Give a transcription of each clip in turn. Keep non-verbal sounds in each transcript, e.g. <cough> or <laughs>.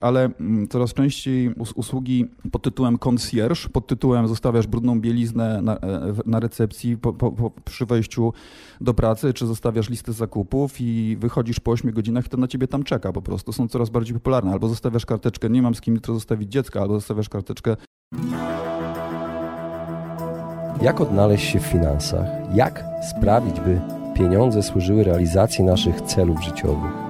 ale mm, coraz częściej usługi pod tytułem concierge, pod tytułem zostawiasz brudną bieliznę na, e, na recepcji po, po, po, przy wejściu do pracy, czy zostawiasz listę zakupów i wychodzisz po 8 godzinach i to na ciebie tam czeka po prostu. Są coraz bardziej popularne. Albo zostawiasz karteczkę, nie mam z kim jutro zostawić dziecka, albo zostawiasz karteczkę. Jak odnaleźć się w finansach? Jak sprawić, by pieniądze służyły realizacji naszych celów życiowych?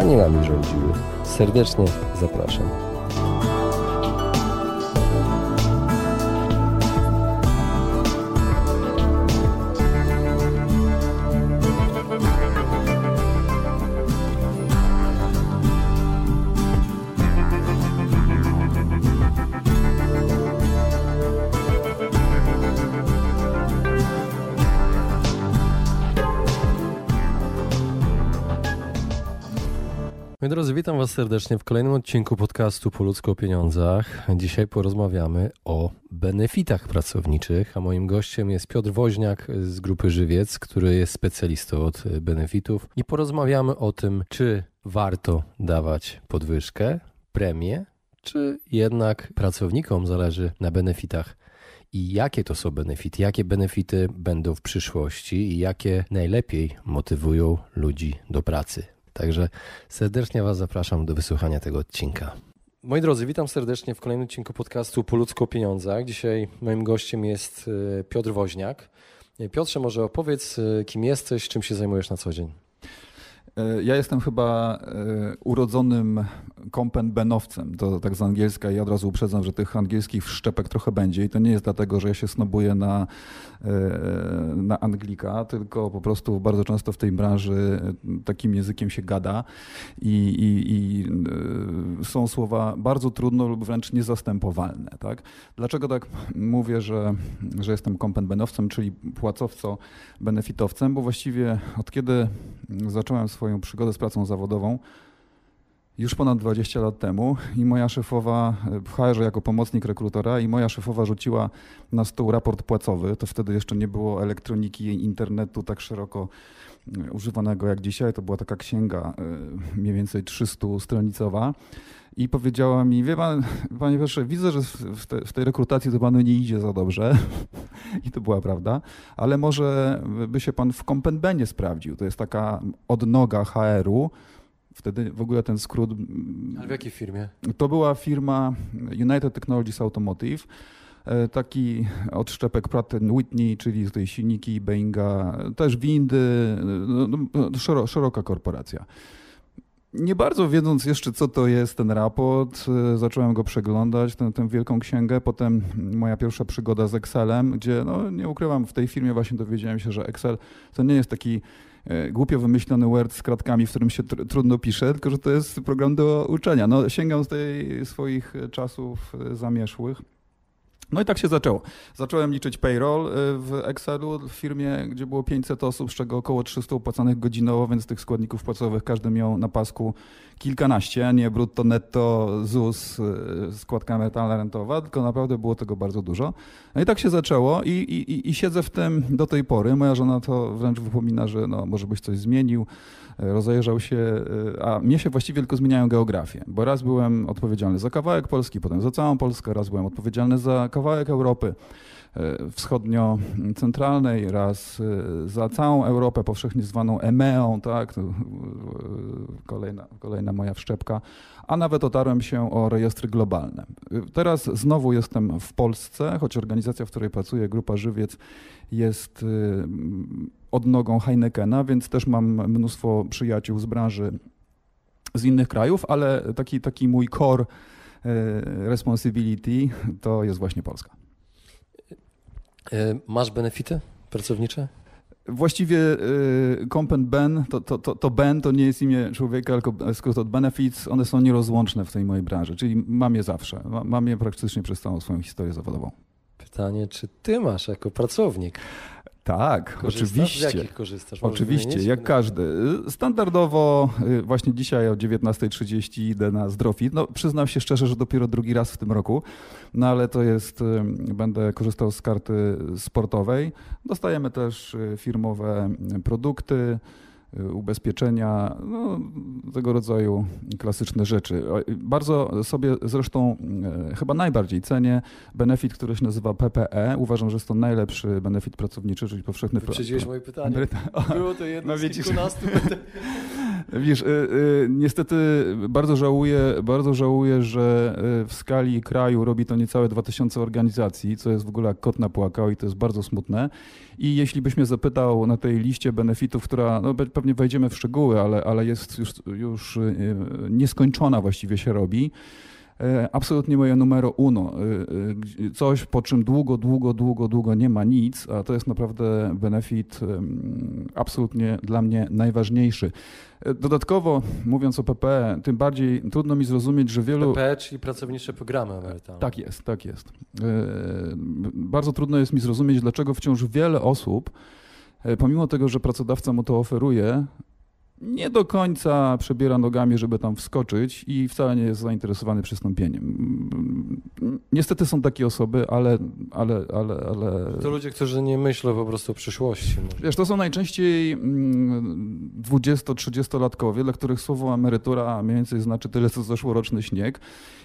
a nie nami rządziły. Serdecznie zapraszam. Drodzy, witam Was serdecznie w kolejnym odcinku podcastu Po o pieniądzach. Dzisiaj porozmawiamy o benefitach pracowniczych, a moim gościem jest Piotr Woźniak z grupy Żywiec, który jest specjalistą od benefitów i porozmawiamy o tym, czy warto dawać podwyżkę, premię, czy jednak pracownikom zależy na benefitach i jakie to są benefity, jakie benefity będą w przyszłości i jakie najlepiej motywują ludzi do pracy. Także serdecznie Was zapraszam do wysłuchania tego odcinka. Moi drodzy, witam serdecznie w kolejnym odcinku podcastu Po ludzko o pieniądzach. Dzisiaj moim gościem jest e, Piotr Woźniak. E, Piotrze, może opowiedz, e, kim jesteś, czym się zajmujesz na co dzień. Ja jestem chyba urodzonym kompenbenowcem, to tak z angielska i od razu uprzedzam, że tych angielskich wszczepek trochę będzie i to nie jest dlatego, że ja się snobuję na, e, na Anglika, tylko po prostu bardzo często w tej branży takim językiem się gada i, i, i e, są słowa bardzo trudno lub wręcz niezastępowalne. Tak? Dlaczego tak mówię, że, że jestem kompenbenowcem, czyli płacowco-benefitowcem? Bo właściwie od kiedy zacząłem swoją przygodę z pracą zawodową, już ponad 20 lat temu i moja szefowa w HR jako pomocnik rekrutora i moja szefowa rzuciła na stół raport płacowy. To wtedy jeszcze nie było elektroniki i internetu tak szeroko e, używanego jak dzisiaj. To była taka księga e, mniej więcej 300-stronicowa. I powiedziała mi, wie pan, panie Piotrze, widzę, że w, te, w tej rekrutacji to panu nie idzie za dobrze. <laughs> I to była prawda. Ale może by się pan w Kompenbenie sprawdził. To jest taka odnoga HR-u, Wtedy w ogóle ten skrót. Ale w jakiej firmie? To była firma United Technologies Automotive. E, taki odszczepek Pratt Whitney, czyli tutaj silniki Boeinga, też windy, no, no szeroka korporacja. Nie bardzo wiedząc jeszcze, co to jest ten raport, e, zacząłem go przeglądać, tę, tę wielką księgę. Potem moja pierwsza przygoda z Excelem, gdzie, no nie ukrywam, w tej firmie właśnie dowiedziałem się, że Excel to nie jest taki E, głupio wymyślony Word z kratkami, w którym się tr trudno pisze, tylko że to jest program do uczenia. No, sięgam z tej swoich czasów zamierzchłych. No i tak się zaczęło. Zacząłem liczyć payroll y, w Excelu w firmie, gdzie było 500 osób, z czego około 300 opłacanych godzinowo, więc tych składników płacowych każdy miał na pasku kilkanaście, nie brutto, netto, ZUS, y, składka emerytalna, rentowa, tylko naprawdę było tego bardzo dużo. No i tak się zaczęło i, i, i siedzę w tym do tej pory. Moja żona to wręcz wypomina, że no, może byś coś zmienił rozejrzał się, y, a mnie się właściwie tylko zmieniają geografię, bo raz byłem odpowiedzialny za kawałek Polski, potem za całą Polskę, raz byłem odpowiedzialny za kawałek Europy wschodnio-centralnej, raz y, za całą Europę powszechnie zwaną EMEą, tak, kolejna, kolejna moja wszczepka, a nawet otarłem się o rejestry globalne. Teraz znowu jestem w Polsce, choć organizacja, w której pracuję, Grupa Żywiec, jest odnogą Heinekena, więc też mam mnóstwo przyjaciół z branży z innych krajów, ale taki, taki mój core e, responsibility to jest właśnie Polska. E, masz benefity pracownicze? Właściwie y, Comp Ben, to, to, to, to Ben to nie jest imię człowieka, tylko skrót od benefits. One są nierozłączne w tej mojej branży, czyli mam je zawsze. Mam je praktycznie przez całą swoją historię zawodową. Pytanie, czy ty masz jako pracownik? Tak, Korzystasz? oczywiście. Z jakich korzystasz? Możesz Oczywiście, wymienić? jak każdy. Standardowo y, właśnie dzisiaj o 19.30 idę na Zdrofit. No przyznam się szczerze, że dopiero drugi raz w tym roku, no ale to jest, y, będę korzystał z karty sportowej. Dostajemy też y, firmowe produkty, ubezpieczenia, no, tego rodzaju klasyczne rzeczy. Bardzo sobie zresztą chyba najbardziej cenię benefit, który się nazywa PPE. Uważam, że jest to najlepszy benefit pracowniczy, czyli powszechny... Wyprzedziłeś moje pytanie. <laughs> Było to jedno No z kilkunastu <laughs> Wiesz, y, y, niestety bardzo żałuję, bardzo żałuję, że y, w skali kraju robi to niecałe 2000 organizacji, co jest w ogóle jak kot napłakał i to jest bardzo smutne. I jeśli byś mnie zapytał na tej liście benefitów, która, no pe- pewnie wejdziemy w szczegóły, ale, ale jest już, już nieskończona właściwie się robi, absolutnie moje numero uno. Y, y, Coś, po czym długo, długo, długo, długo nie ma nic, a to jest naprawdę benefit absolutnie dla mnie najważniejszy. E, Dodatkowo, mówiąc o PPE, tym bardziej trudno mi zrozumieć, że wielu... PP, czyli pracownicze programy emerytalne. Tak jest, tak jest. E, Bardzo trudno jest mi zrozumieć, dlaczego wciąż wiele osób, e, pomimo tego, że pracodawca mu to oferuje, nie do końca przebiera nogami, żeby tam wskoczyć i wcale nie jest zainteresowany przystąpieniem. Mm, Niestety są takie osoby, ale, ale, ale, ale To ludzie, którzy nie myślą po prostu o przyszłości. może. Wiesz, to są najczęściej mm, 20-30-latkowie, dla których słowo emerytura mniej więcej znaczy tyle, co zeszłoroczny śnieg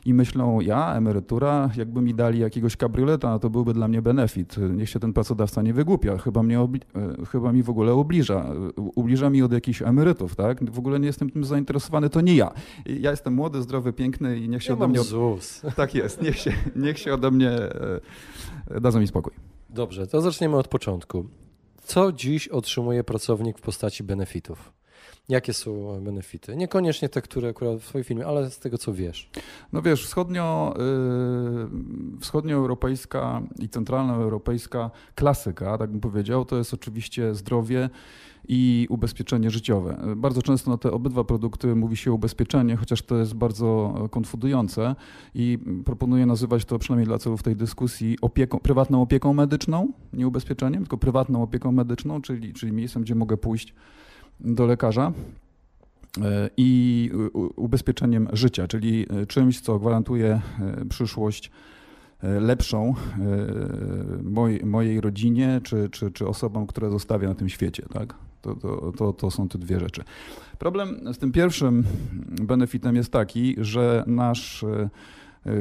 i myślą, ja, emerytura, jakby mi dali jakiegoś kabrioleta, to byłby dla mnie benefit. Niech się ten pracodawca nie wygłupia, chyba, mnie obli- e, chyba mi w ogóle ubliża. Ubliża mi od jakichś tak? W ogóle nie jestem tym zainteresowany, to nie ja. Ja jestem młody, zdrowy, piękny i niech się Ja ode mnie... ZUS. <laughs> Tak jest, niech się, niech się ode mnie... e, Dadzą mi spokój. Dobrze, to zaczniemy od początku. Co dziś otrzymuje pracownik w postaci benefitów? Jakie są benefity? Niekoniecznie te, które akurat w Twoim filmie, ale z tego, co wiesz. No wiesz, wschodnio, y, wschodnioeuropejska i centralnoeuropejska klasyka, tak bym powiedział, to jest oczywiście zdrowie i ubezpieczenie życiowe. Bardzo często na te obydwa produkty mówi się ubezpieczenie, chociaż to jest bardzo konfudujące i proponuję nazywać to przynajmniej dla celów tej dyskusji opieką, prywatną opieką medyczną, nie ubezpieczeniem, tylko prywatną opieką medyczną, czyli, czyli miejscem, gdzie mogę pójść do lekarza e, i ubezpieczeniem życia, czyli e, czymś, co gwarantuje e, przyszłość lepszą moj, mojej rodzinie czy, czy, czy osobom, które zostawię na tym świecie. Tak? To, to, to, to są te dwie rzeczy. Problem z tym pierwszym benefitem jest taki, że nasz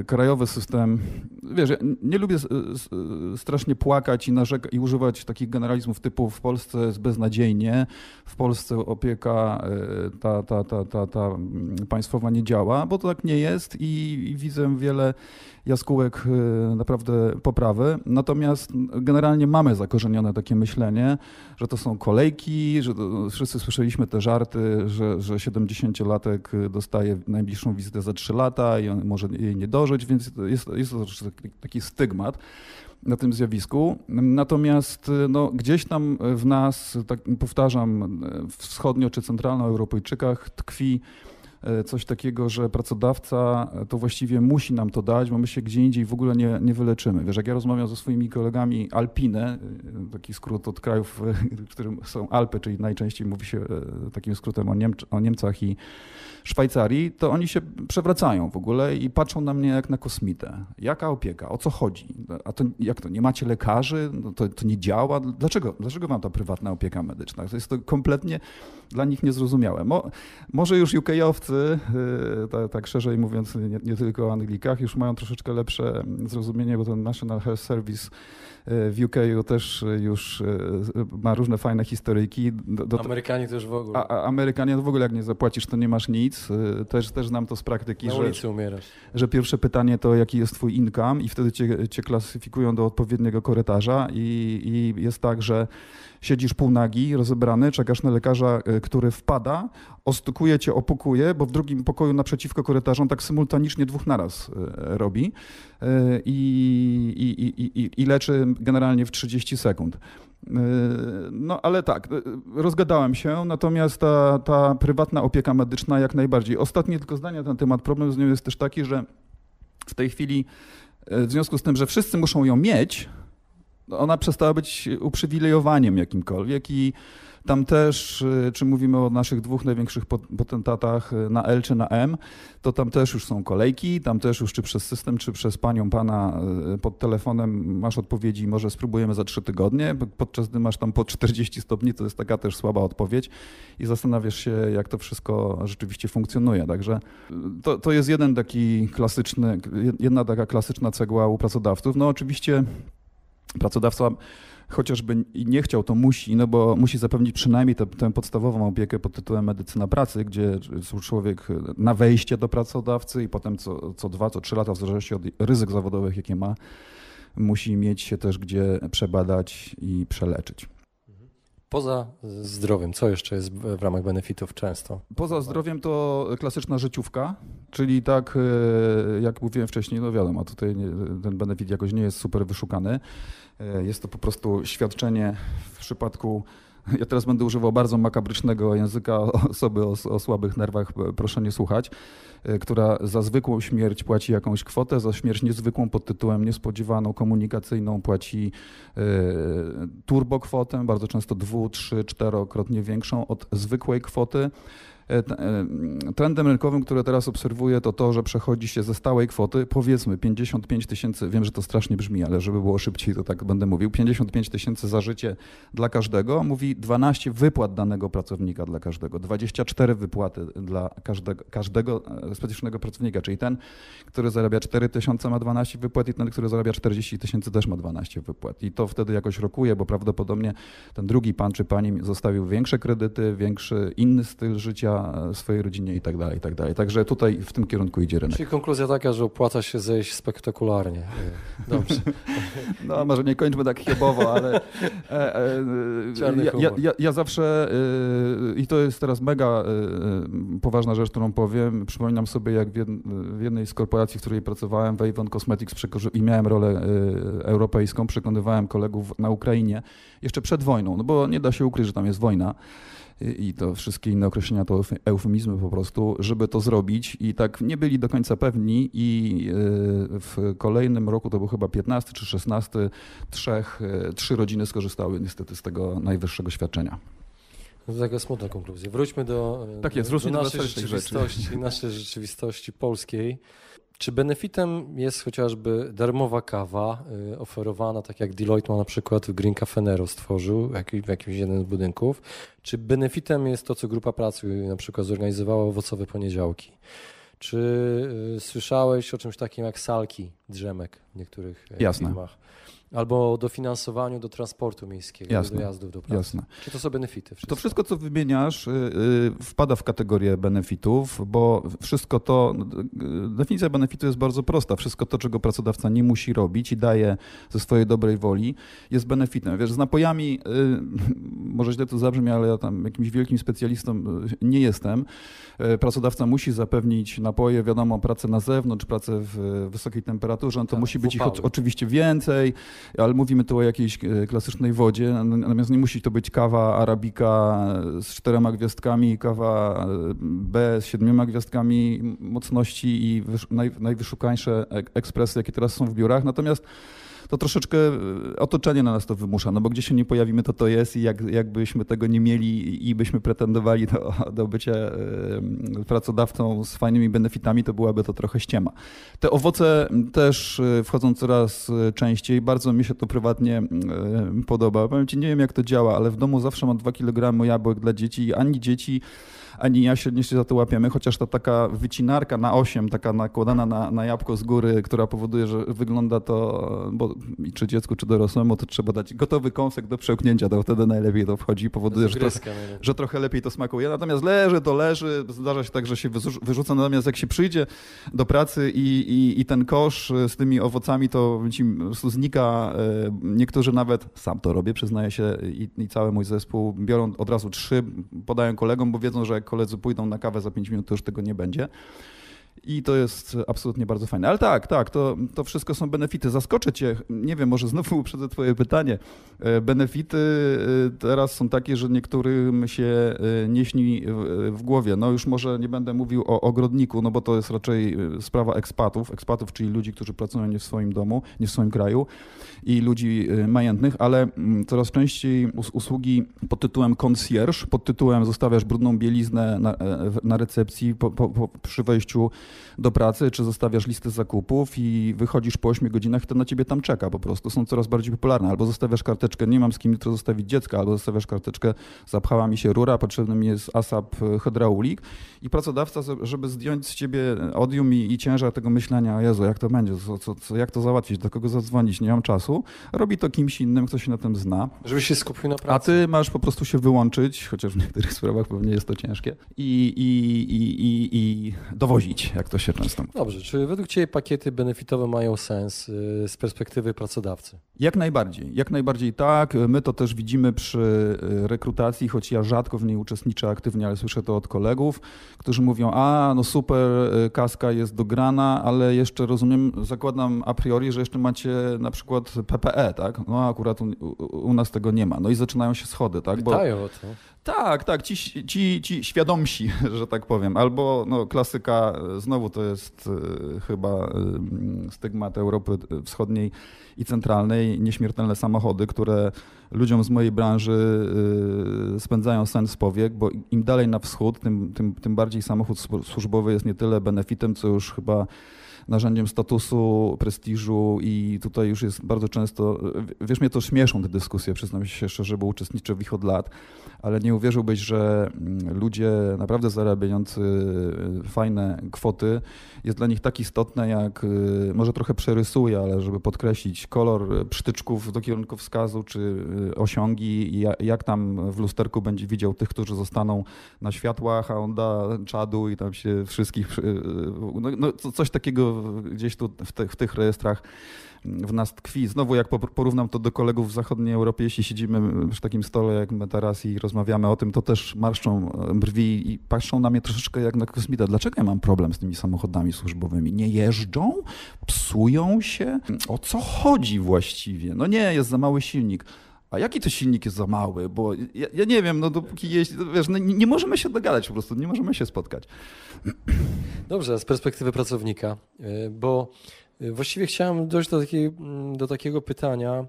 krajowy system, wiesz, ja nie lubię strasznie płakać i, narzeka, i używać takich generalizmów typu w Polsce jest beznadziejnie, w Polsce opieka e, ta, ta, ta, ta, ta mm, państwowa nie działa, bo to tak nie jest i, i widzę wiele jaskółek e, naprawdę poprawy. Natomiast generalnie mamy zakorzenione takie myślenie, że to są kolejki, że to, wszyscy słyszeliśmy te żarty, że, że 70-latek dostaje najbliższą wizytę za 3 lata i on może jej nie dożyć, więc jest, jest to taki- stygmat na tym zjawisku. Natomiast no, gdzieś tam w nas, tak powtarzam, wschodnio czy centralnoeuropejczykach tkwi coś takiego, że pracodawca to właściwie musi nam to dać, bo my się gdzie indziej w ogóle nie, nie wyleczymy. Wiesz, jak ja rozmawiam ze swoimi kolegami Alpine, e, taki skrót od krajów, e, <laughs> w którym są Alpy, czyli najczęściej mówi się e, takim skrótem o, o Niemcach i Szwajcarii, to oni się przewracają w ogóle i patrzą na mnie jak na kosmitę. Jaka opieka? O co chodzi? A to jak to? Nie macie lekarzy? No to, to nie działa? Dlaczego, dlaczego wam ta prywatna opieka medyczna? To jest to kompletnie dla nich niezrozumiałe. Mo, może już UK-owcy, yy, ta- tak szerzej mówiąc, nie, nie tylko o Anglikach, już mają troszeczkę lepsze zrozumienie, bo ten National Health Service w UK też już yy, ma różne fajne historyjki. Do, do, Amerykanie też w ogóle. a, Amerykanie to w ogóle jak nie zapłacisz, to nie masz nic. Też, też znam to z praktyki, Na że, ulicy umierasz. że pierwsze pytanie to jaki jest twój income i wtedy cię, cię klasyfikują do odpowiedniego korytarza i, i jest tak, że siedzisz półnagi, rozebrany, czekasz na lekarza, e, który wpada, ostukuje cię, opukuje, bo w drugim pokoju naprzeciwko korytarzom tak symultanicznie dwóch naraz e, robi i, i, i, i leczy generalnie w 30 sekund. No ale tak, rozgadałem się, natomiast ta, ta prywatna opieka medyczna jak najbardziej. Ostatnie tylko zdanie na ten temat. Problem z nią jest też taki, że w tej chwili w związku z tym, że wszyscy muszą ją mieć, ona przestała być uprzywilejowaniem jakimkolwiek i tam też, y, czy mówimy o naszych dwóch największych potentatach y, na L czy na M, to tam też już są kolejki, tam też już czy przez system, czy przez panią, pana y, pod telefonem masz odpowiedzi, może spróbujemy za trzy tygodnie, podczas gdy masz tam po 40 stopni, to jest taka też słaba odpowiedź i zastanawiasz się, jak to wszystko rzeczywiście funkcjonuje. Także to, to jest jeden taki klasyczny, jedna taka klasyczna cegła u pracodawców. No oczywiście pracodawca chociażby nie chciał, to musi, no bo musi zapewnić przynajmniej tę, tę podstawową opiekę pod tytułem medycyna pracy, gdzie człowiek na wejście do pracodawcy i potem co, co dwa, co trzy lata, w zależności od ryzyk zawodowych, jakie ma, musi mieć się też gdzie przebadać i przeleczyć. Poza zdrowiem, co jeszcze jest w ramach benefitów często? Poza zdrowiem to klasyczna życiówka, czyli tak e, jak mówiłem wcześniej, no wiadomo, tutaj ten benefit jakoś nie jest super wyszukany. E, jest to po prostu świadczenie w przypadku <laughs> ja teraz będę używał bardzo makabrycznego języka osoby o, o, słabych nerwach, proszę nie słuchać, e, która za zwykłą śmierć płaci jakąś kwotę, za śmierć niezwykłą pod tytułem niespodziewaną, komunikacyjną płaci y, turbokwotę, bardzo często dwu, trzy, czterokrotnie większą od zwykłej kwoty. E, e, trendem rynkowym, który teraz obserwuję, to to, że przechodzi się ze stałej kwoty, powiedzmy 55 tysięcy, wiem, że to strasznie brzmi, ale żeby było szybciej, to tak będę mówił, 55 tysięcy za życie dla każdego, mówi 12 wypłat danego pracownika dla każdego, 24 wypłaty dla każdego, każdego e, specyficznego pracownika, czyli ten, który zarabia 4 tysiące ma 12 wypłat i ten, który zarabia 40 tysięcy też ma 12 wypłat. I to wtedy jakoś rokuje, bo prawdopodobnie ten drugi pan czy pani zostawił większe kredyty, większy, inny styl życia, swojej rodzinie i tak dalej, i tak dalej. Także tutaj w tym kierunku idzie rynek. Czyli konkluzja taka, że opłaca się zejść spektakularnie. <laughs> Dobrze. No może nie kończmy tak chybowo, ale e, e, ja, ja, ja, ja, zawsze e, i to jest teraz mega e, poważna rzecz, którą powiem. Przypominam sobie, jak w, w jednej z korporacji, w której pracowałem, w Avon Cosmetics i miałem rolę e, europejską, przekonywałem kolegów na Ukrainie jeszcze przed wojną, no bo nie da się ukryć, że tam jest wojna i to wszystkie inne określenia to eufemizmy po prostu, żeby to zrobić i tak nie byli do końca pewni i e, w kolejnym roku, to był chyba 15 czy 16, trzech, e, trzy rodziny skorzystały niestety z tego najwyższego świadczenia. To taka smutna konkluzja. Wróćmy do, tak jest, do, do naszej rzeczywistości, naszej rzeczywistości polskiej. Czy benefitem jest chociażby darmowa kawa y, oferowana, tak jak Deloitte ma na przykład w Green Cafenero stworzył w jakimś jednym z budynków? Czy benefitem jest to, co grupa pracy na przykład zorganizowała owocowe poniedziałki? Czy y, słyszałeś o czymś takim jak salki drzemek w niektórych e, Jasne. firmach? Albo o dofinansowaniu do transportu miejskiego, Jasne. do dojazdów do pracy. Jasne. Czy to są benefity? Wszystko? To wszystko, co wymieniasz, yy, wpada w kategorię benefitów, bo wszystko to, yy, definicja benefitu jest bardzo prosta. Wszystko to, czego pracodawca nie musi robić i daje ze swojej dobrej woli, jest benefitem. Wiesz, z napojami, <laughs> może źle to zabrzmi, ale ja tam jakimś wielkim specjalistą y, nie jestem. Y, pracodawca musi zapewnić napoje, wiadomo, pracę na zewnątrz, pracę w wysokiej temperaturze, no to tak, musi być ich oczywiście więcej ale mówimy tu o jakiejś e, klasycznej wodzie, natomiast nie musi to być kawa arabika z czterema gwiazdkami, kawa e, B z siedmioma gwiazdkami mocności i najwyszukańsze ekspresy, jakie teraz są w biurach. Natomiast to troszeczkę e, otoczenie na nas to wymusza, no bo gdzie się nie pojawimy, to to jest i jak, jakbyśmy tego nie mieli i byśmy pretendowali do, do bycia pracodawcą z fajnymi benefitami, to byłaby to trochę ściema. Te owoce też e, wchodzą coraz e, częściej, bardzo mi się to prywatnie podoba. Powiem ci, nie wiem jak to działa, ale w domu zawsze mam 2 kg jabłek dla dzieci i ani dzieci ani ja się nie się za to łapiemy, chociaż ta taka wycinarka na 8, taka nakładana na, na jabłko z góry, która powoduje, że wygląda to, bo czy dziecku, czy dorosłemu, to trzeba dać gotowy kąsek do przełknięcia, to wtedy najlepiej to wchodzi, powoduje, że, trochę, że trochę lepiej to smakuje. Natomiast leży, to leży, zdarza się tak, że się wyrzuca, natomiast jak się przyjdzie do pracy i, i, i ten kosz z tymi owocami, to ci znika. E, niektórzy nawet, sam to robię, przyznaję się, i, i cały mój zespół biorą od razu trzy, podają kolegom, bo wiedzą, że jak koledzy pójdą na kawę za pięć minut, to już tego nie będzie. I to jest absolutnie bardzo fajne. Ale tak, tak, to, to wszystko są benefity. Zaskoczę cię, nie wiem, może znowu <laughs> uprzedzę twoje pytanie. E, benefity e, teraz są takie, że niektórym się e, nie śni w głowie. No już może nie będę mówił o ogrodniku, no bo to jest raczej sprawa ekspatów, ekspatów, czyli ludzi, którzy pracują nie w swoim domu, nie w swoim kraju i ludzi majętnych, ale mm, coraz częściej usługi pod tytułem concierge, pod tytułem zostawiasz brudną bieliznę na, na recepcji po, po, po, przy wejściu do pracy, czy zostawiasz listę zakupów i wychodzisz po 8 godzinach, to na ciebie tam czeka po prostu. Są coraz bardziej popularne. Albo zostawiasz karteczkę, nie mam z kim jutro zostawić dziecka, albo zostawiasz karteczkę, zapchała mi się rura, potrzebny mi jest ASAP hydraulik i pracodawca, żeby zdjąć z ciebie odium i, i ciężar tego myślenia, Jezu, jak to będzie, co, co, co, jak to załatwić, do kogo zadzwonić, nie mam czasu, robi to kimś innym, kto się na tym zna. Żeby się skupił na pracy. A ty masz po prostu się wyłączyć, chociaż w niektórych sprawach pewnie jest to ciężkie, i, i, i, i, i dowozić jak to się często mówi. Dobrze, czy według Ciebie pakiety benefitowe mają sens y, z perspektywy pracodawcy? Jak najbardziej, jak najbardziej tak. My to też widzimy przy y, rekrutacji, choć ja rzadko w niej uczestniczę aktywnie, ale słyszę to od kolegów, którzy mówią, a no super, y, kaska jest dograna, ale jeszcze rozumiem, zakładam a priori, że jeszcze macie na przykład PPE, tak? No akurat u, u nas tego nie ma. No i zaczynają się schody, tak? Pytają Bo, o to. Tak, tak, ci, ci, ci świadomsi, <laughs> że tak powiem. Albo no, klasyka, znowu to jest y, chyba y, stygmat Europy Wschodniej i Centralnej, nieśmiertelne samochody, które ludziom z mojej branży y, spędzają sens z powiek, bo im dalej na wschód, tym, tym, tym bardziej samochód służbowy jest nie tyle benefitem, co już chyba narzędziem statusu, prestiżu i tutaj już jest bardzo często, wiesz, mnie to śmieszą te dyskusje, przyznam się szczerze, bo uczestniczę w ich od lat, ale nie uwierzyłbyś, że mm, ludzie naprawdę zarabiający y, fajne kwoty jest dla nich tak istotne, jak y, może trochę przerysuję, ale żeby podkreślić kolor przytyczków do kierunkowskazu czy osiągi jak tam w lusterku będzie widział tych, którzy zostaną na światłach, a on da czadu i tam się wszystkich, no, no coś takiego gdzieś tu w, te, w tych rejestrach w nas tkwi. Znowu jak porównam to do kolegów w zachodniej Europie, jeśli siedzimy przy takim stole jak my teraz i rozmawiamy o tym, to też marszczą e, brwi i patrzą na mnie troszeczkę jak na kosmita. Dlaczego ja mam problem z tymi samochodami służbowymi? Nie jeżdżą? Psują się? O co chodzi właściwie? No nie, jest za mały silnik. A jaki to silnik jest za mały? Bo ja, ja nie wiem, no dopóki jeździ, wiesz, no nie, możemy się dogadać po prostu, nie możemy się spotkać. <clears throat> Dobrze, z perspektywy pracownika, e, bo Właściwie chciałem dojść do, takiej, do takiego pytania,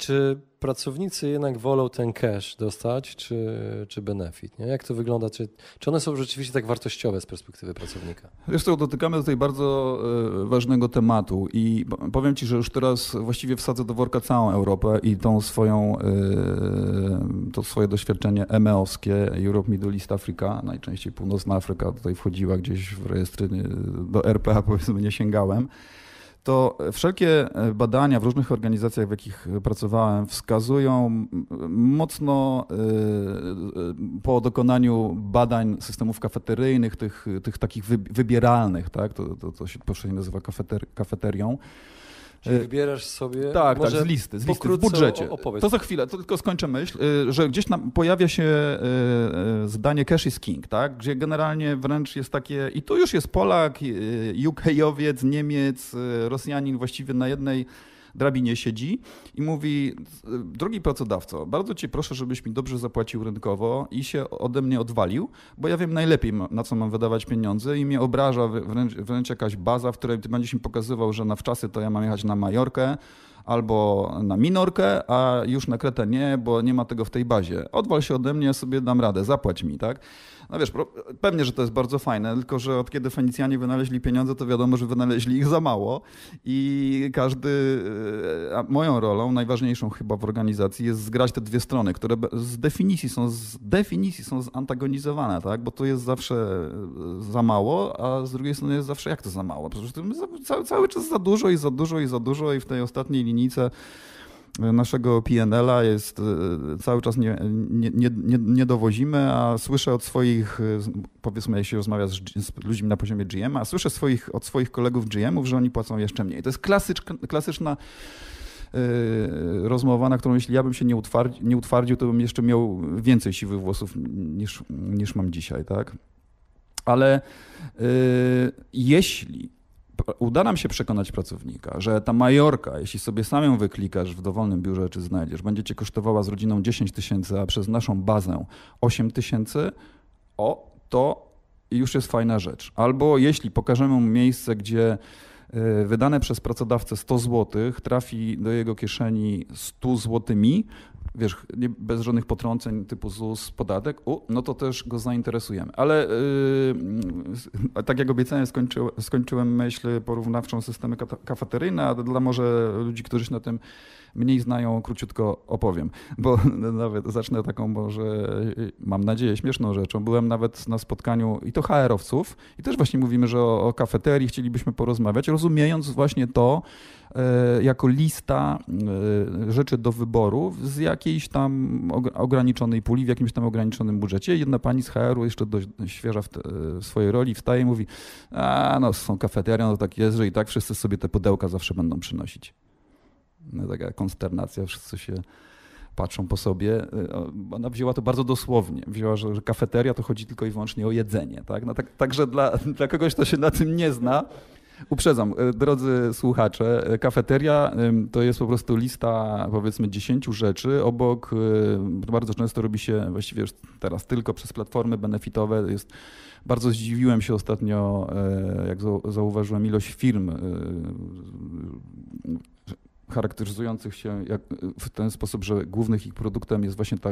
czy pracownicy jednak wolą ten cash dostać, czy, czy benefit? Nie? Jak to wygląda? Czy, czy one są rzeczywiście tak wartościowe z perspektywy pracownika? Wiesz co, dotykamy tutaj bardzo e, ważnego tematu i powiem Ci, że już teraz właściwie wsadzę do worka całą Europę i tą swoją, e, to swoje doświadczenie EMEowskie, Europe, Middle East, Africa, najczęściej Północna Afryka tutaj wchodziła gdzieś w rejestry, do RPA powiedzmy nie sięgałem to wszelkie e, badania w różnych organizacjach, w jakich pracowałem, wskazują mocno e, e, po dokonaniu badań systemów kafeteryjnych, tych, tych takich wybieralnych, tak? to, to, to się powszechnie nazywa kafeter, kafeterią, Czyli wybierasz sobie. Tak, tak, z listy, z listy w budżecie. Opowiedz. To za chwilę, to tylko skończę myśl, że gdzieś tam pojawia się zdanie cash is king, tak? Gdzie generalnie wręcz jest takie, i tu już jest Polak, UK-owiec, Niemiec, Rosjanin właściwie na jednej drabinie siedzi i mówi: Drogi pracodawco, bardzo cię proszę, żebyś mi dobrze zapłacił rynkowo i się ode mnie odwalił, bo ja wiem najlepiej, na co mam wydawać pieniądze i mnie obraża wręcz, wręcz jakaś baza, w której ty będziesz mi pokazywał, że na wczasy to ja mam jechać na Majorkę albo na minorkę, a już na kretę nie, bo nie ma tego w tej bazie. Odwal się ode mnie, sobie dam radę, zapłać mi, tak? No wiesz, pewnie, że to jest bardzo fajne, tylko że od kiedy Fenicjanie wynaleźli pieniądze, to wiadomo, że wynaleźli ich za mało i każdy, e, moją rolą, najważniejszą chyba w organizacji jest zgrać te dwie strony, które z definicji są, z definicji są zantagonizowane, tak? Bo to jest zawsze e, za mało, a z drugiej strony jest zawsze jak to za mało? Przecież to cały, cały czas za dużo i za dużo i za dużo i w tej ostatniej linijce naszego PNL-a jest e, cały czas nie, nie, nie, nie, dowozimy, a słyszę od swoich, e, powiedzmy, jeśli rozmawia z, z ludźmi na poziomie GM, a słyszę swoich, od swoich kolegów GM-ów, że oni płacą jeszcze mniej. To jest klasycz, klasyczna yy, rozmowa, na którą jeśli ja bym się nie, utwardzi, nie utwardził, to bym jeszcze miał więcej siwych włosów niż, niż mam dzisiaj, tak? Ale yy, jeśli uda nam się przekonać pracownika, że ta majorka, jeśli sobie sam ją wyklikasz w dowolnym biurze czy znajdziesz, będzie cię kosztowała z rodziną 10 tysięcy, a przez naszą bazę 8 tysięcy, o, to już jest fajna rzecz. Albo jeśli pokażemy mu miejsce, gdzie e, wydane przez pracodawcę 100 zł trafi do jego kieszeni 100 złotymi, wiesz, nie, bez żadnych potrąceń typu ZUS, podatek, u, no to też go zainteresujemy. Ale yy, tak jak obiecałem, skończy, skończyłem myśl porównawczą systemy kafeteryjne, a dla może ludzi, którzy się na tym mniej znają, króciutko opowiem, bo <laughs> nawet zacznę taką może, mam nadzieję, śmieszną rzeczą. Byłem nawet na spotkaniu i to HR-owców i też właśnie mówimy, że o, o kafeterii chcielibyśmy porozmawiać, rozumiejąc właśnie to, jako lista e, rzeczy do wyboru z jakiejś tam ograniczonej puli, w jakimś tam ograniczonym budżecie. Jedna pani z HR-u, jeszcze dość świeża w, te, w swojej roli, wstaje i mówi, a no są kafeteria, no tak jest, że i tak wszyscy sobie te pudełka zawsze będą przynosić. No, taka konsternacja, wszyscy się patrzą po sobie. Y, ona wzięła to bardzo dosłownie. Wzięła, że, że kafeteria to chodzi tylko i wyłącznie o jedzenie. Tak? No, tak, także dla, dla kogoś, kto się na tym nie zna, Uprzedzam, y, drodzy słuchacze, y, kafeteria to jest po prostu lista powiedzmy 10 rzeczy. Obok bardzo często robi się właściwie teraz tylko przez platformy benefitowe. Jest, bardzo zdziwiłem się ostatnio, jak zauważyłem ilość firm charakteryzujących się w ten sposób, że głównym ich produktem jest właśnie ta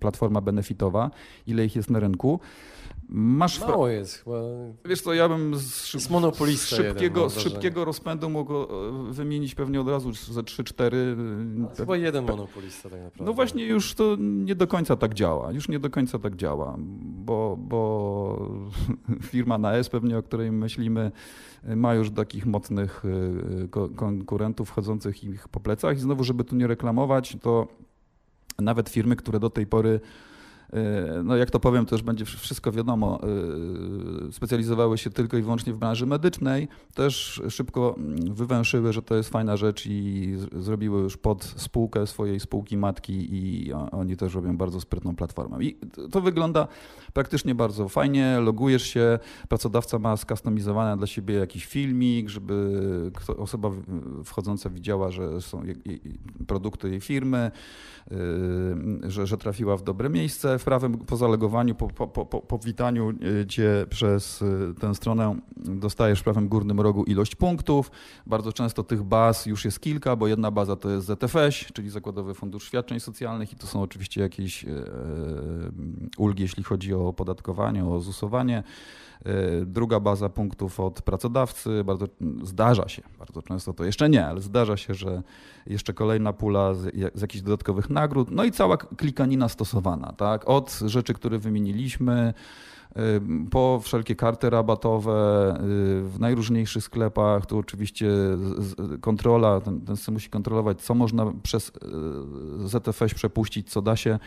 platforma benefitowa, ile ich jest na rynku. Masz Mało jest chyba. Wiesz co, ja bym z, szyb... z szybkiego, jeden, z szybkiego rozpędu mógł e, wymienić pewnie od razu ze 3-4. Chyba jeden monopolista tak naprawdę. No właśnie już to nie do końca tak działa. Już nie do końca tak działa, bo, bo <laughs> firma na S pewnie, o której myślimy, ma już takich mocnych e, konkurentów wchodzących ich po plecach i znowu, żeby tu nie reklamować, to nawet firmy, które do tej pory E, no jak to powiem, to już będzie wszystko wiadomo, e, specjalizowały się tylko i wyłącznie w branży medycznej, też szybko mm, wywęszyły, że to jest fajna rzecz i zrobiły już pod spółkę swojej spółki matki i oni też robią bardzo sprytną platformę. I to wygląda praktycznie bardzo fajnie, logujesz się, pracodawca ma skustomizowane dla siebie jakiś filmik, żeby osoba wchodząca widziała, że są produkty jej firmy, y, że, że trafiła w dobre miejsce. W prawem po zalegowaniu, po, po, po, po powitaniu y, cię przez y, tę stronę dostajesz w prawym górnym rogu ilość punktów. Bardzo często tych baz już jest kilka, bo jedna baza to jest ZFŚ, czyli Zakładowy Fundusz Świadczeń Socjalnych i to są oczywiście jakieś ulgi, jeśli chodzi o opodatkowanie, o zusowanie. E, druga baza punktów od pracodawcy. Bardzo zdarza się, bardzo często to jeszcze nie, ale zdarza się, że jeszcze kolejna pula z, z jakichś dodatkowych nagród. No i cała klikanina stosowana, tak? Od rzeczy, które wymieniliśmy, po wszelkie karty rabatowe e, w najróżniejszych sklepach, tu oczywiście kontrola, ten, ten musi kontrolować, co można przez ZFS przepuścić, co da się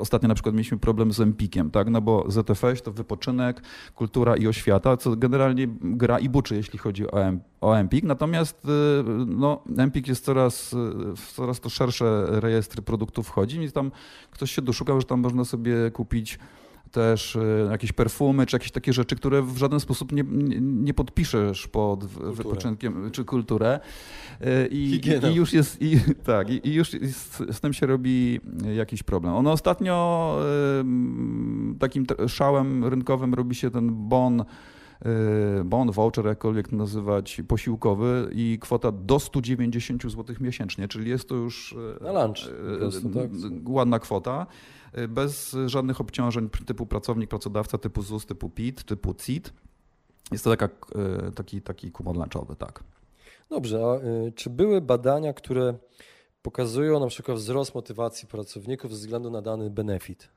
Ostatnio na przykład mieliśmy problem z Empikiem, tak? no bo ZFS to wypoczynek, kultura i oświata, co generalnie gra i buczy, jeśli chodzi o, o Empik. Natomiast y, no, Empik jest coraz, w coraz to szersze rejestry produktów wchodzi, więc tam ktoś się doszukał, że tam można sobie kupić też e, jakieś perfumy, czy jakieś takie rzeczy, które w żaden sposób nie, nie podpiszesz pod kulturę. wypoczynkiem, czy kulturę. E, <laughs> I, i już jest, i, tak, i, i już z, z, tym się robi jakiś problem. Ono ostatnio takim szałem rynkowym robi się ten bon bon, voucher, jakkolwiek nazywać, posiłkowy i kwota do 190 zł miesięcznie, czyli jest to już na lunch, prostu, tak? ładna kwota bez żadnych obciążeń typu pracownik, pracodawca, typu ZUS, typu PIT, typu CIT. Jest to taka, taki, taki kupon lunchowy, tak. Dobrze, a czy były badania, które pokazują na przykład wzrost motywacji pracowników ze względu na dany benefit?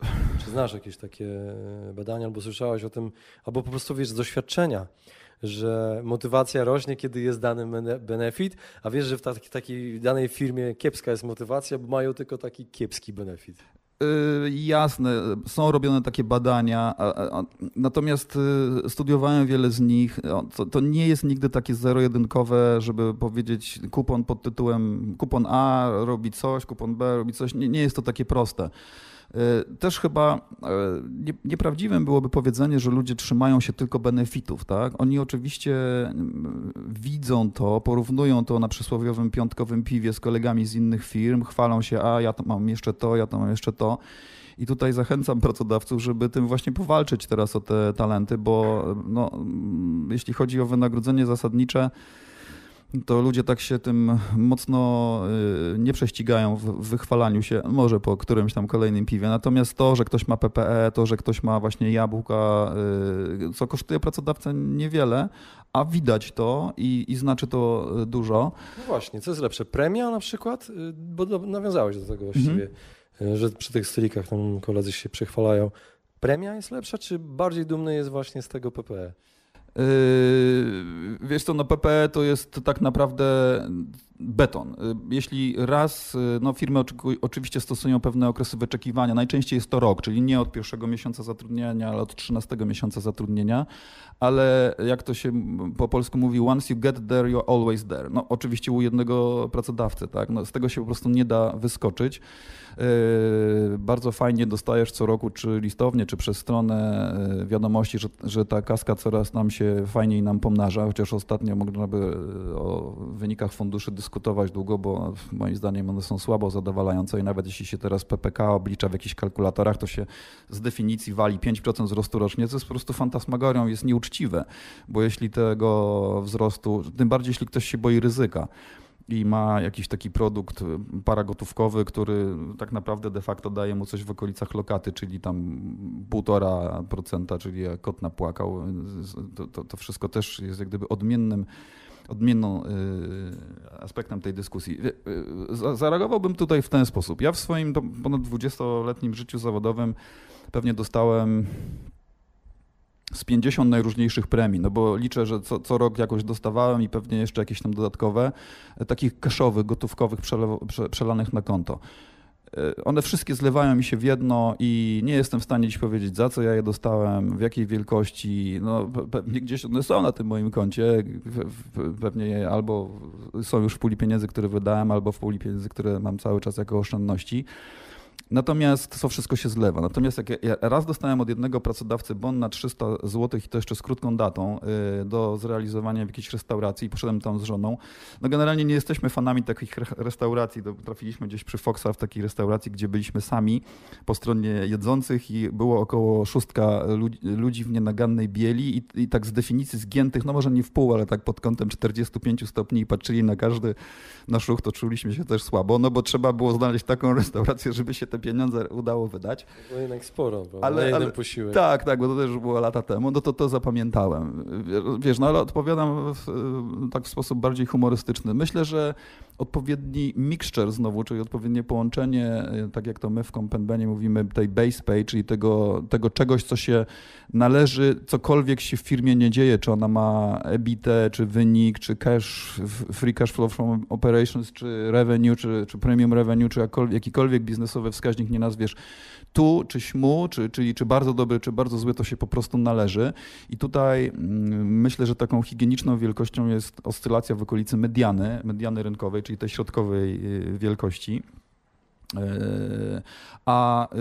<laughs> Czy znasz jakieś takie badania, albo słyszałeś o tym, albo po prostu wiesz z doświadczenia, że motywacja rośnie, kiedy jest dany benefit, a wiesz, że w takiej danej firmie kiepska jest motywacja, bo mają tylko taki kiepski benefit. Yy, jasne, są robione takie badania, natomiast y, studiowałem wiele z nich. To, to, nie jest nigdy takie zero-jedynkowe, żeby powiedzieć kupon pod tytułem kupon A robi coś, kupon B robi coś. Nie, nie jest to takie proste. Y, też chyba y, nieprawdziwym byłoby powiedzenie, że ludzie trzymają się tylko benefitów. Tak? Oni oczywiście mm, widzą to, porównują to na przysłowiowym piątkowym piwie z kolegami z innych firm, chwalą się, a ja to mam jeszcze to, ja to mam jeszcze to. I tutaj zachęcam pracodawców, żeby tym właśnie powalczyć teraz o te talenty, bo no, mm, jeśli chodzi o wynagrodzenie zasadnicze, to ludzie tak się tym mocno y, nie prześcigają w wychwalaniu się, może po którymś tam kolejnym piwie. Natomiast to, że ktoś ma PPE, to, że ktoś ma właśnie jabłka, y, co kosztuje pracodawcę niewiele, a widać to i, i znaczy to dużo. No właśnie, co jest lepsze? Premia na przykład? Y, bo nawiązałeś do tego właściwie, mhm. że przy tych stolikach tam koledzy się przechwalają. Premia jest lepsza, czy bardziej dumny jest właśnie z tego PPE? Yy, wiesz co, no PPE to jest tak naprawdę beton. Yy, jeśli raz, yy, no firmy oczywiście stosują pewne okresy wyczekiwania, najczęściej jest to rok, czyli nie od pierwszego miesiąca zatrudnienia, ale od trzynastego miesiąca zatrudnienia, ale jak to się po polsku mówi, once you get there, you're always there. No oczywiście u jednego pracodawcy, tak, no, z tego się po prostu nie da wyskoczyć. Yy, bardzo fajnie dostajesz co roku, czy listownie, czy przez stronę wiadomości, że, że ta kaska coraz nam się fajniej nam pomnaża, chociaż ostatnio można by o wynikach funduszy dyskutować długo, bo moim zdaniem one są słabo zadowalające i nawet jeśli się teraz PPK oblicza w jakichś kalkulatorach, to się z definicji wali 5% wzrostu rocznie, co jest po prostu fantasmagorią, jest nieuczciwe, bo jeśli tego wzrostu, tym bardziej jeśli ktoś się boi ryzyka, i ma jakiś taki produkt paragotówkowy, który tak naprawdę de facto daje mu coś w okolicach lokaty, czyli tam półtora procenta, czyli jak kot napłakał. To, to, to wszystko też jest jak gdyby odmiennym odmienną y, aspektem tej dyskusji. Y, zareagowałbym tutaj w ten sposób. Ja w swoim ponad 20-letnim życiu zawodowym pewnie dostałem z 50 najróżniejszych premii, no bo liczę, że co, co rok jakoś dostawałem i pewnie jeszcze jakieś tam dodatkowe, e, takich cashowych, gotówkowych prze, przelanych na konto. E, one wszystkie zlewają mi się w jedno i nie jestem w stanie dziś powiedzieć, za co ja je dostałem, w jakiej wielkości. No, pewnie gdzieś one są na tym moim koncie. Pewnie albo są już w puli pieniędzy, które wydałem, albo w puli pieniędzy, które mam cały czas jako oszczędności. Natomiast to wszystko się zlewa. Natomiast jak ja raz dostałem od jednego pracodawcy bon na 300 zł i to jeszcze z krótką datą y, do zrealizowania w jakiejś restauracji i poszedłem tam z żoną. No generalnie nie jesteśmy fanami takich restauracji. Trafiliśmy gdzieś przy Foxa w takiej restauracji, gdzie byliśmy sami po stronie jedzących i było około szóstka ludzi w nienagannej bieli i, i tak z definicji zgiętych, no może nie w pół, ale tak pod kątem 45 stopni i patrzyli na każdy nasz ruch, to czuliśmy się też słabo, no bo trzeba było znaleźć taką <laughs> restaurację, żeby się te pieniądze udało wydać. Było jednak sporo, bo ale, na jeden ale, posiłek. Tak, tak, bo to też było lata temu, no to to zapamiętałem. Wiesz, no ale odpowiadam w, tak w sposób bardziej humorystyczny. Myślę, że odpowiedni mixture znowu, czyli odpowiednie połączenie, tak jak to my w Compenbenie mówimy, tej base pay, czyli tego, tego czegoś, co się należy, cokolwiek się w firmie nie dzieje, czy ona ma EBIT, czy wynik, czy cash, free cash flow from operations, czy revenue, czy, czy premium revenue, czy jakikolwiek biznesowy wskaźnik nie nazwiesz tu, czy śmu, czy, czyli czy bardzo dobry, czy bardzo zły, to się po prostu należy. I tutaj mm, myślę, że taką higieniczną wielkością jest oscylacja w okolicy mediany, mediany rynkowej, czyli tej środkowej y, wielkości. E, a e,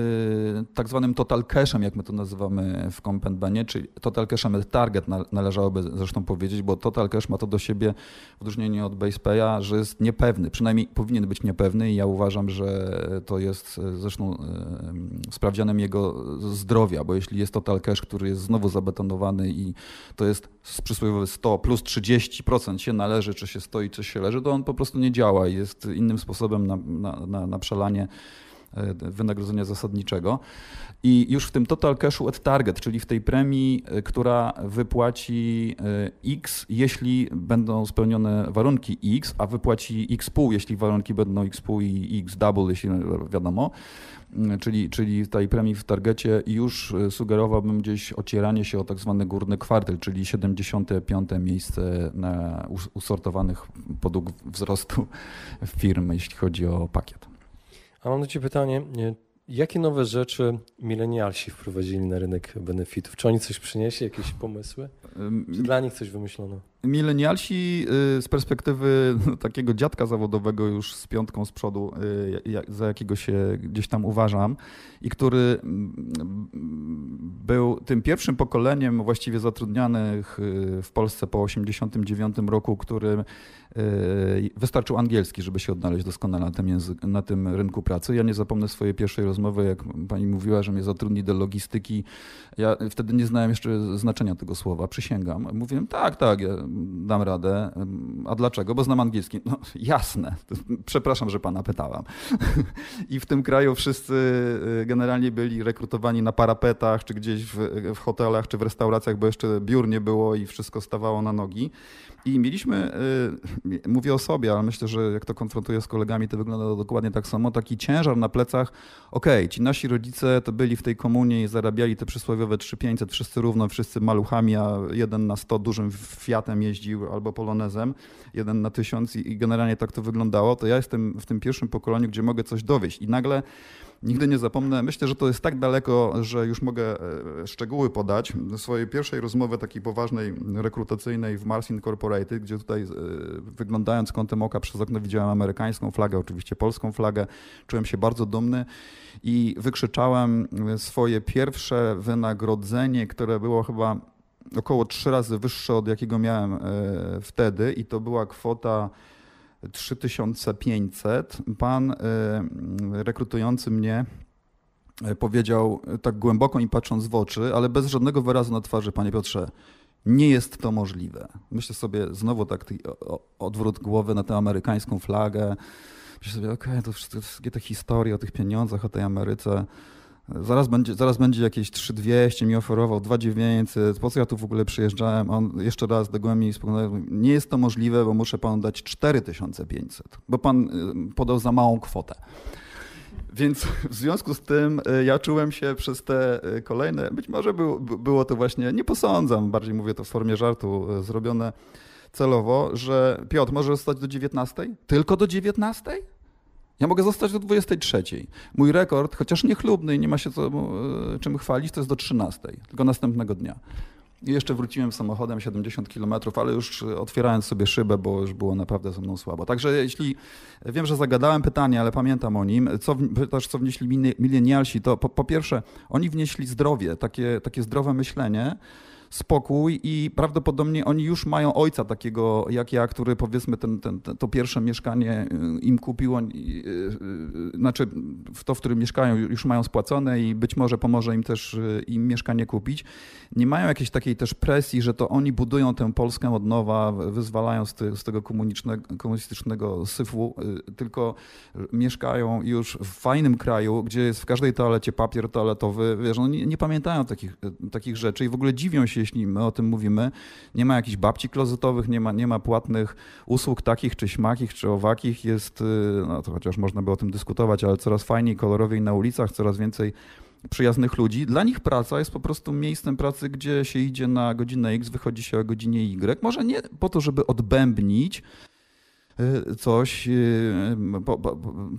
tak zwanym total cashem, jak my to nazywamy w Compenbenie, czyli total cashem target należałoby zresztą powiedzieć, bo total cache ma to do siebie w odróżnieniu od BasePaya, że jest niepewny, przynajmniej powinien być niepewny i ja uważam, że to jest e, zresztą sprawdzianem jego zdrowia, bo jeśli jest total cache, który jest znowu zabetonowany i to jest przysłowiowy 100 plus 30% się należy, czy się stoi, czy się leży, to on po prostu nie działa i jest innym sposobem na, na, na, na przelanie E, wynagrodzenia zasadniczego. I już w tym total cashu at target, czyli w tej premii, e, która wypłaci e, X, jeśli będą spełnione warunki X, a wypłaci X pół, jeśli warunki będą X pół i X double, jeśli wiadomo, czyli, czyli tej premii w targecie już sugerowałbym gdzieś ocieranie się o tak zwany górny kwartel, czyli 75. miejsce na usortowanych podług wzrostu <laughs> firm, jeśli chodzi o pakiet. A mam do Ciebie pytanie, jakie nowe rzeczy milenialsi wprowadzili na rynek benefitów? Czy oni coś przynieśli, jakieś pomysły? Czy dla nich coś wymyślono? Milenialsi y, z perspektywy takiego dziadka zawodowego już z piątką z przodu, y, za jakiego się gdzieś tam uważam i który był tym pierwszym pokoleniem właściwie zatrudnianych y, w Polsce po 1989 roku, który wystarczył angielski, żeby się odnaleźć doskonale na tym, język, na tym rynku pracy. Ja nie zapomnę swojej pierwszej rozmowy, jak pani mówiła, że mnie zatrudni do logistyki. Ja wtedy nie znałem jeszcze znaczenia tego słowa, przysięgam. Mówiłem, tak, tak, dam radę. A dlaczego? Bo znam angielski. No jasne, przepraszam, że pana pytałam. <laughs> I w tym kraju wszyscy y, generalnie byli rekrutowani na parapetach, czy gdzieś w, w hotelach, czy w restauracjach, bo jeszcze biur nie było i wszystko stawało na nogi. I mieliśmy, y, <laughs> mówię o sobie, ale myślę, że jak to konfrontuję z kolegami, to wygląda dokładnie tak samo, taki ciężar na plecach. Okej, okay, ci nasi rodzice to byli w tej komunie i zarabiali te przysłowiowe 3500, wszyscy równo, wszyscy maluchami, a jeden na 100 dużym Fiatem jeździł albo Polonezem, jeden na tysiąc i generalnie tak to wyglądało. To ja jestem w tym pierwszym pokoleniu, gdzie mogę coś dowieść i nagle Nigdy nie zapomnę, myślę, że to jest tak daleko, że już mogę e, szczegóły podać. Do swojej pierwszej rozmowy takiej poważnej, rekrutacyjnej w Mars Incorporated, gdzie tutaj e, wyglądając kątem oka przez okno widziałem amerykańską flagę, oczywiście polską flagę, czułem się bardzo dumny i wykrzyczałem swoje pierwsze wynagrodzenie, które było chyba około trzy razy wyższe od jakiego miałem e, wtedy i to była kwota 3500. Pan y, rekrutujący mnie y, powiedział tak głęboko i patrząc w oczy, ale bez żadnego wyrazu na twarzy, panie Piotrze, nie jest to możliwe. Myślę sobie znowu tak odwrót głowy na tę amerykańską flagę. Myślę sobie, okej, okay, to wszystkie te historie o tych pieniądzach, o tej Ameryce. Zaraz będzie, zaraz będzie jakieś 3200, mi oferował 2900, po co ja tu w ogóle przyjeżdżałem? On jeszcze raz dogłębnie spoglądał, nie jest to możliwe, bo muszę panu dać 4500, bo pan y, podał za małą kwotę. Więc w związku z tym y, ja czułem się przez te y, kolejne, być może był, było to właśnie, nie posądzam, bardziej mówię to w formie żartu, zrobione celowo, że Piotr może zostać do 19? Tylko do 19? Ja mogę zostać do 23. Mój rekord, chociaż niechlubny i nie ma się co, e, czym chwalić, to jest do 13, tylko następnego dnia. I jeszcze wróciłem samochodem 70 km, ale już otwierając sobie szybę, bo już było naprawdę ze mną słabo. Także jeśli wiem, że zagadałem pytanie, ale pamiętam o nim, co, pytasz, co wnieśli milenialsi, to po, po pierwsze, oni wnieśli zdrowie, takie, takie zdrowe myślenie spokój i prawdopodobnie oni już mają ojca takiego jak ja, który powiedzmy ten, ten, to pierwsze mieszkanie y, im kupił, y, y, znaczy w to, w którym mieszkają już mają spłacone i być może pomoże im też im mieszkanie kupić. Nie mają jakiejś takiej też presji, że to oni budują tę Polskę od nowa, wyzwalają z, z tego komunistycznego syfu, tylko mieszkają już w fajnym kraju, gdzie jest w każdej toalecie papier toaletowy, wiesz, no nie, nie pamiętają takich, takich rzeczy i w ogóle dziwią się, jeśli my o tym mówimy. Nie ma jakichś babci klozetowych, nie ma, nie ma płatnych usług takich, czy śmakich, czy owakich. Jest, y, no to chociaż można by o tym dyskutować, ale coraz fajniej, kolorowiej na ulicach, coraz więcej przyjaznych ludzi. Dla nich praca jest po prostu miejscem pracy, gdzie się idzie na godzinę X, wychodzi się o godzinie Y. Może nie po to, żeby odbębnić, coś y, po,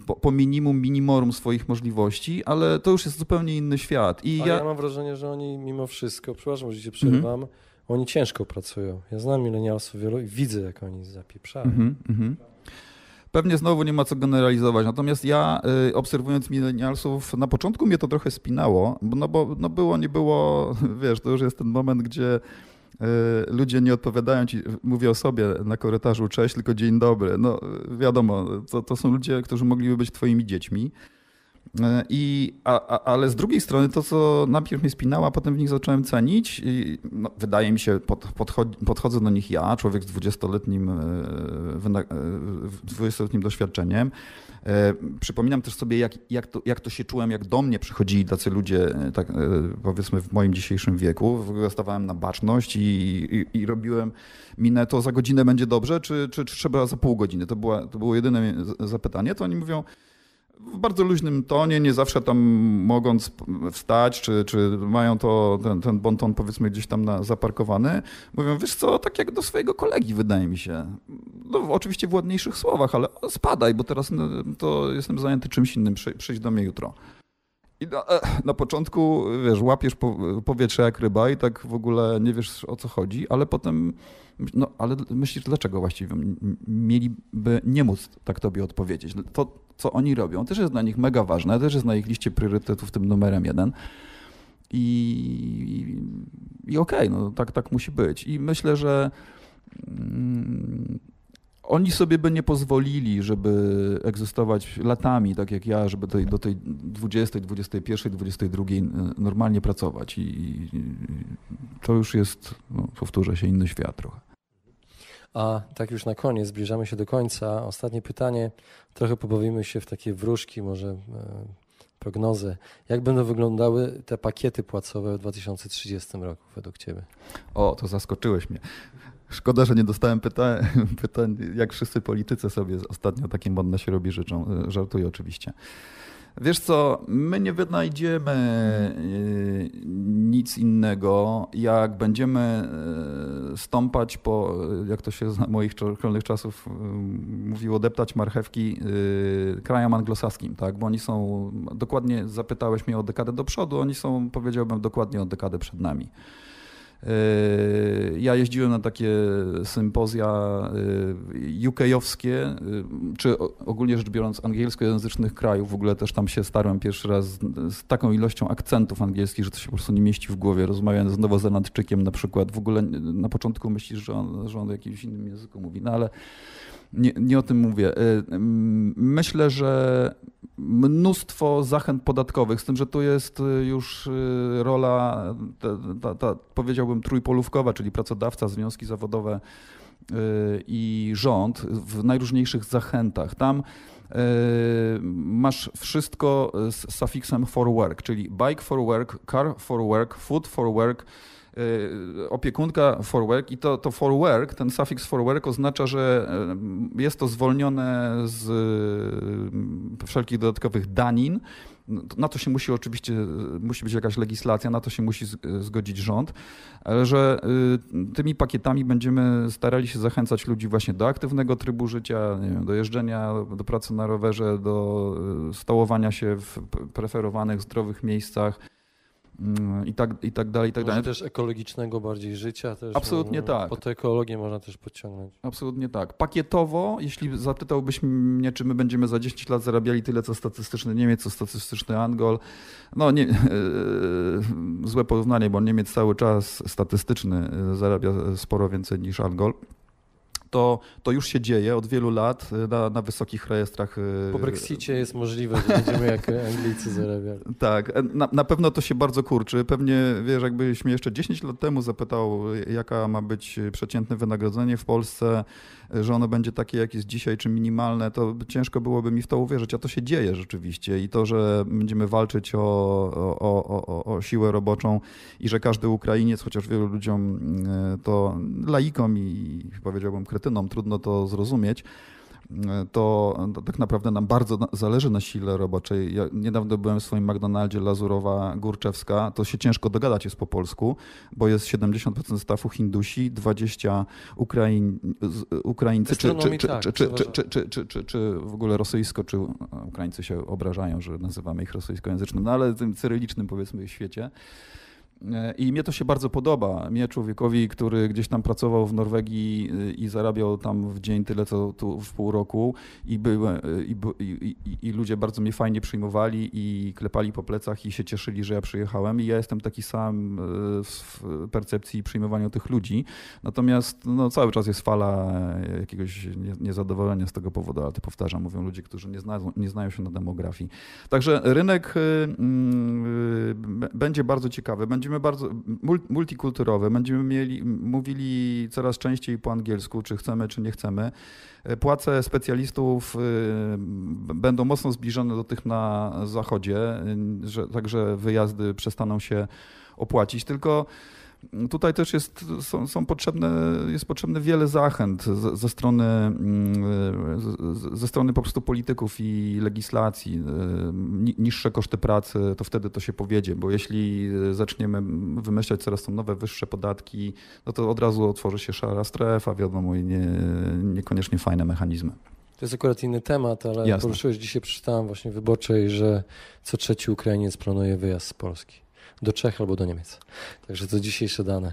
po, po, minimum, minimorum swoich możliwości, ale to już jest zupełnie inny świat. I ja... ja... mam wrażenie, że oni mimo wszystko, przepraszam, że cię przerywam, mm -hmm. oni ciężko pracują. Ja znam milenialsów wielu i widzę, jak oni zapieprzają. Mm -hmm, mm -hmm. Pewnie znowu nie ma co generalizować, natomiast ja y, obserwując milenialsów, na początku mnie to trochę spinało, no bo no było, nie było, <laughs> wiesz, to już jest ten moment, gdzie y, ludzie nie odpowiadają ci, mówię o sobie na korytarzu cześć, tylko dzień dobry. No wiadomo, to, to są ludzie, którzy mogliby być twoimi dziećmi. E, I, a, a, ale z drugiej strony to, co najpierw mnie spinało, a potem w nich zacząłem cenić, i, no, wydaje mi się, pod, podchodzę do nich ja, człowiek z 20-letnim, 20-letnim e, doświadczeniem. E, przypominam też sobie, jak, jak, to, jak to się czułem, jak do mnie przychodzili tacy ludzie, tak, powiedzmy w moim dzisiejszym wieku. Stawałem na baczność i, i, i robiłem minę, to za godzinę będzie dobrze, czy, czy, czy trzeba za pół godziny? To, była, to było jedyne zapytanie. To oni mówią, w bardzo luźnym tonie, nie zawsze tam mogąc wstać, czy, czy mają to, ten, ten bonton powiedzmy gdzieś tam na, zaparkowany, mówią, wiesz co, tak jak do swojego kolegi wydaje mi się. No, oczywiście w ładniejszych słowach, ale spadaj, bo teraz no, to jestem zajęty czymś innym, przyjdź do mnie jutro. I na, e, na, początku, wiesz, łapiesz powietrze jak ryba i tak w ogóle nie wiesz o co chodzi, ale potem, no ale myślisz, dlaczego właściwie mieliby nie móc tak tobie odpowiedzieć? To, co oni robią, też jest dla nich mega ważne, też jest na ich liście priorytetów tym numerem jeden. I, i okej, okay, no tak, tak musi być. I myślę, że mm, oni sobie by nie pozwolili, żeby egzystować latami, tak jak ja, żeby tej, do tej 20, 21, 22 normalnie pracować. I, i to już jest, no, powtórzę się, inny świat trochę. A tak już na koniec, zbliżamy się do końca. Ostatnie pytanie. Trochę pobawimy się w takie wróżki, może e, prognozę. Jak będą wyglądały te pakiety płacowe w 2030 roku według Ciebie? O, to zaskoczyłeś mnie. Szkoda, że nie dostałem pytań, <laughs> pytań, jak wszyscy politycy sobie ostatnio takie modne się robi życzą. E, żartuję oczywiście. Wiesz co, my nie wynajdziemy y, nic innego, jak będziemy y, stąpać po, jak to się z moich szkolnych czasów mówiło, deptać marchewki krajom anglosaskim, tak? Bo oni są, dokładnie zapytałeś mnie o dekadę do przodu, oni są, powiedziałbym, dokładnie o dekadę przed nami. Yy, ja jeździłem na takie sympozja yy, UK-owskie, yy, czy ogólnie rzecz biorąc angielskojęzycznych krajów. W ogóle też tam się starłem pierwszy raz z taką ilością akcentów angielskich, że to się po prostu nie mieści w głowie. Rozmawiając z Nowozelandczykiem na przykład, w ogóle na początku myślisz, że on, że on jakimś innym języku mówi, no ale nie, nie o tym mówię. Myślę, że mnóstwo zachęt podatkowych, z tym, że tu jest y, już y, rola, ta, ta, ta, powiedziałbym, trójpolówkowa, czyli pracodawca, związki zawodowe y, i rząd w najróżniejszych zachętach. Tam masz wszystko z sufiksem for work, czyli bike for work, car for work, food for work, opiekunka for work i to, to for work, ten sufiks for work oznacza, że y, jest to zwolnione z y, wszelkich dodatkowych danin. Na to się musi oczywiście, musi być jakaś legislacja, na to się musi zgodzić rząd, ale że tymi pakietami będziemy starali się zachęcać ludzi właśnie do aktywnego trybu życia, wiem, do jeżdżenia, do pracy na rowerze, do stołowania się w preferowanych, zdrowych miejscach i tak, i tak dalej, i tak dalej. też ekologicznego bardziej życia. Też, Absolutnie no, tak. Po tę ekologię można też podciągnąć. Absolutnie tak. Pakietowo, jeśli zapytałbyś mnie, czy my będziemy za 10 lat zarabiali tyle, co statystyczny Niemiec, co statystyczny Angol, no nie, złe porównanie, bo Niemiec cały czas statystyczny zarabia sporo więcej niż Angol to, to już się dzieje od wielu lat y, na, na wysokich rejestrach. Y, po Brexicie jest możliwe, że będziemy jak <laughs> Anglicy zarabiali. Tak, e, na, na pewno to się bardzo kurczy. Pewnie, wiesz, jakbyś mnie jeszcze 10 lat temu zapytał, jaka ma być przeciętne wynagrodzenie w Polsce, że ono będzie takie, jak jest dzisiaj, czy minimalne, to ciężko byłoby mi w to uwierzyć, a to się dzieje rzeczywiście. I to, że będziemy walczyć o, o, o, o siłę roboczą i że każdy Ukrainiec, chociaż wielu ludziom y, to laikom i powiedziałbym rutyną, trudno to zrozumieć, e, to tak naprawdę nam bardzo zależy na sile roboczej. Ja niedawno byłem w swoim McDonaldzie Lazurowa Górczewska, to się ciężko dogadać jest po polsku, bo jest 70% stafu Hindusi, 20 Ukraiń, Ukraińcy, czy, czy, czy, tak, czy, czy, czy, czy, czy, czy, czy w ogóle rosyjsko, czy Ukraińcy się obrażają, że nazywamy ich rosyjskojęzycznym, no ale tym cyrylicznym powiedzmy w świecie. E, I mnie to się bardzo podoba. Mnie, człowiekowi, który gdzieś tam pracował w Norwegii e, i zarabiał tam w dzień tyle, co tu w pół roku, i, był, e, i, i, i, ludzie bardzo mnie fajnie przyjmowali i klepali po plecach i się cieszyli, że ja przyjechałem. I ja jestem taki sam w percepcji przyjmowania tych ludzi. Natomiast no, cały czas jest fala jakiegoś niezadowolenia z tego powodu, ale to powtarzam, mówią ludzie, którzy nie znają, nie znają się na demografii. Także rynek mm, będzie bardzo ciekawy. Będziemy będziemy bardzo multikulturowe, będziemy mieli, mówili coraz częściej po angielsku, czy chcemy, czy nie chcemy. E, płace specjalistów y, będą mocno zbliżone do tych na zachodzie, y, że, także wyjazdy przestaną się opłacić, tylko Tutaj też jest, są, są potrzebne, jest potrzebne wiele zachęt ze, ze strony, mm, ze strony po prostu polityków i legislacji. Niższe koszty pracy, to wtedy to się powiedzie, bo jeśli zaczniemy wymyślać coraz to nowe, wyższe podatki, no to od razu otworzy się szara strefa, wiadomo, i nie, niekoniecznie fajne mechanizmy. To jest akurat inny temat, ale Jasne. poruszyłeś, dzisiaj przeczytałem właśnie w Wyborczej, że co trzeci Ukrainiec planuje wyjazd z Polski do Czech albo do Niemiec. Także to dzisiejsze dane.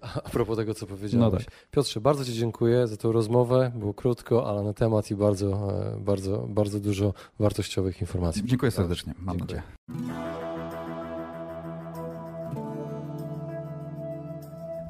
A propos tego, co powiedziałeś. No tak. Piotrze, bardzo Ci dziękuję za tę rozmowę. Było krótko, ale na temat i bardzo, e, bardzo, bardzo dużo wartościowych informacji. Dziękuję serdecznie. Mam dziękuję. nadzieję.